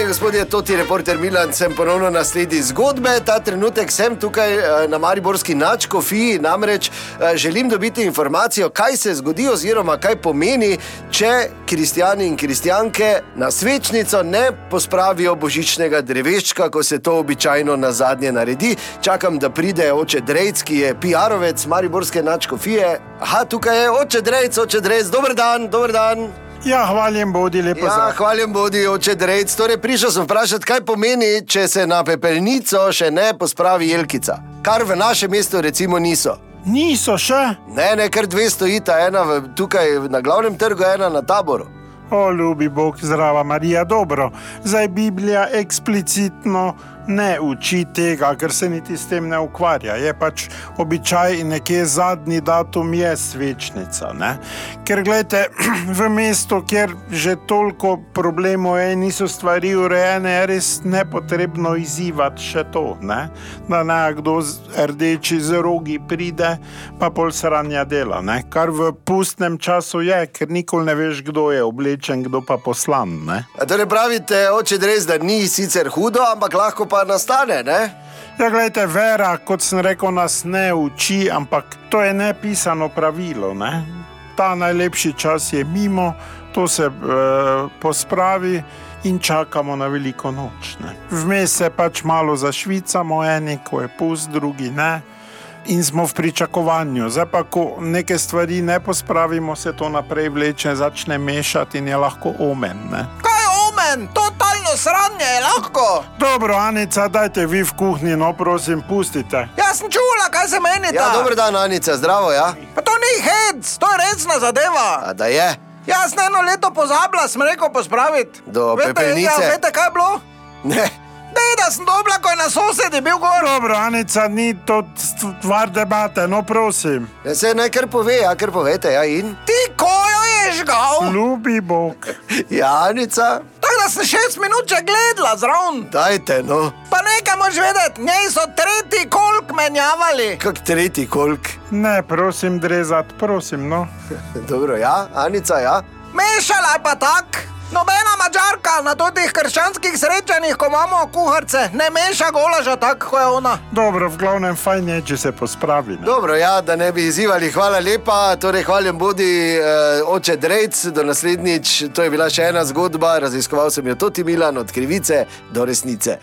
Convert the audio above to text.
Dame in gospodje, to je reporter Milan, sem ponovno na sledi zgodbe. Ta trenutek sem tukaj eh, na Mariborski načkofiji, namreč eh, želim dobiti informacijo, kaj se zgodi oziroma kaj pomeni, če kristijani in kristijanke na svečnico ne pospravijo božičnega dreveščka, ko se to običajno na zadnje naredi. Čakam, da pride oče Drejc, ki je PR-ovec Mariborske načkofije. Aha, tukaj je oče Drejc, oče Drejc, dober dan, dober dan. Ja, hvaljen bodi, lepo Ja, za. hvaljen bodi, oče Drejc. Torej, prišel sem vprašati, kaj pomeni, če se na pepelnico še ne pospravi jelkica. Kar v našem mestu recimo niso. Niso še? Ne, ne, kar dve stojita, ena v, tukaj na glavnem trgu, ena na taboru. O, ljubi Bog, zdrava Marija, dobro. Zdaj Biblija eksplicitno ne uči tega, ker se niti s tem ne ukvarja. Je pač običaj in nekje zadnji datum je svečnica. Ne? Ker gledajte, v mestu, kjer že toliko problemov je, niso stvari urejene, je res nepotrebno izzivati še to. Ne? Da ne kdo rdeči z rogi pride, pa pol sranja dela. Ne? Kar v pustnem času je, ker nikoli ne veš, kdo je oblečen, kdo pa poslan. Ne? Torej, pravite, oče Drejc, da ni sicer hudo, ampak lahko pa nastane, ne? Ja, gledajte, vera, kot sem rekel, nas ne uči, ampak to je nepisano pravilo. Ne? Ta najlepši čas je mimo, to se e, pospravi in čakamo na veliko noč. Ne? Vmes se pač malo zašvicamo, eni, ko je pust, drugi ne. In smo v pričakovanju. Zdaj pa, ko neke stvari ne pospravimo, se to naprej vleče, začne mešati in je lahko omen. Ne? Kaj je omen, totalno sranje je lahko. Dobro, Anica, dajte vi v kuhinji, no prosim, pustite. Jaz sem čula, kaj se meni Ja, da. dober dan, Anica, zdravo, ja? Pa to ni hec, to je resna zadeva. A da je. Jaz sem eno leto pozabila, sem rekel pospraviti. Do vete, pepelnice. Ja, veste, kaj je bilo? Ne. Ne, da sem dobila, ko je na sosedi bil gor. Dobro, Anica, ni to stvar debate, no prosim. Ja, se naj kar pove, ja, kar povete, ja, in? Ti kojo je žgal. Ljubi Bog. Ja, Anica, Tako da sem šest minut že gledala zraven. dajte, no. Pa nekaj moš vedeti, njej so tretji kolk menjavali. Kak tretji kolk. Ne, prosim, drezat, prosim, no. Dobro, ja, Anica, ja. Mešala je pa tak. Nobena mačarka na teh krščanskih srečanjih, ko imamo kuharce, ne meša golaža tako, kot je ona. Dobro, v glavnem fajn je, če se pospravi. Ne? Dobro, ja, da ne bi izzivali, hvala lepa. Torej, hvaljen bodi eh, oče Drejc, do naslednjič. To je bila še ena zgodba, raziskoval sem jo tudi Milan, od krivice do resnice.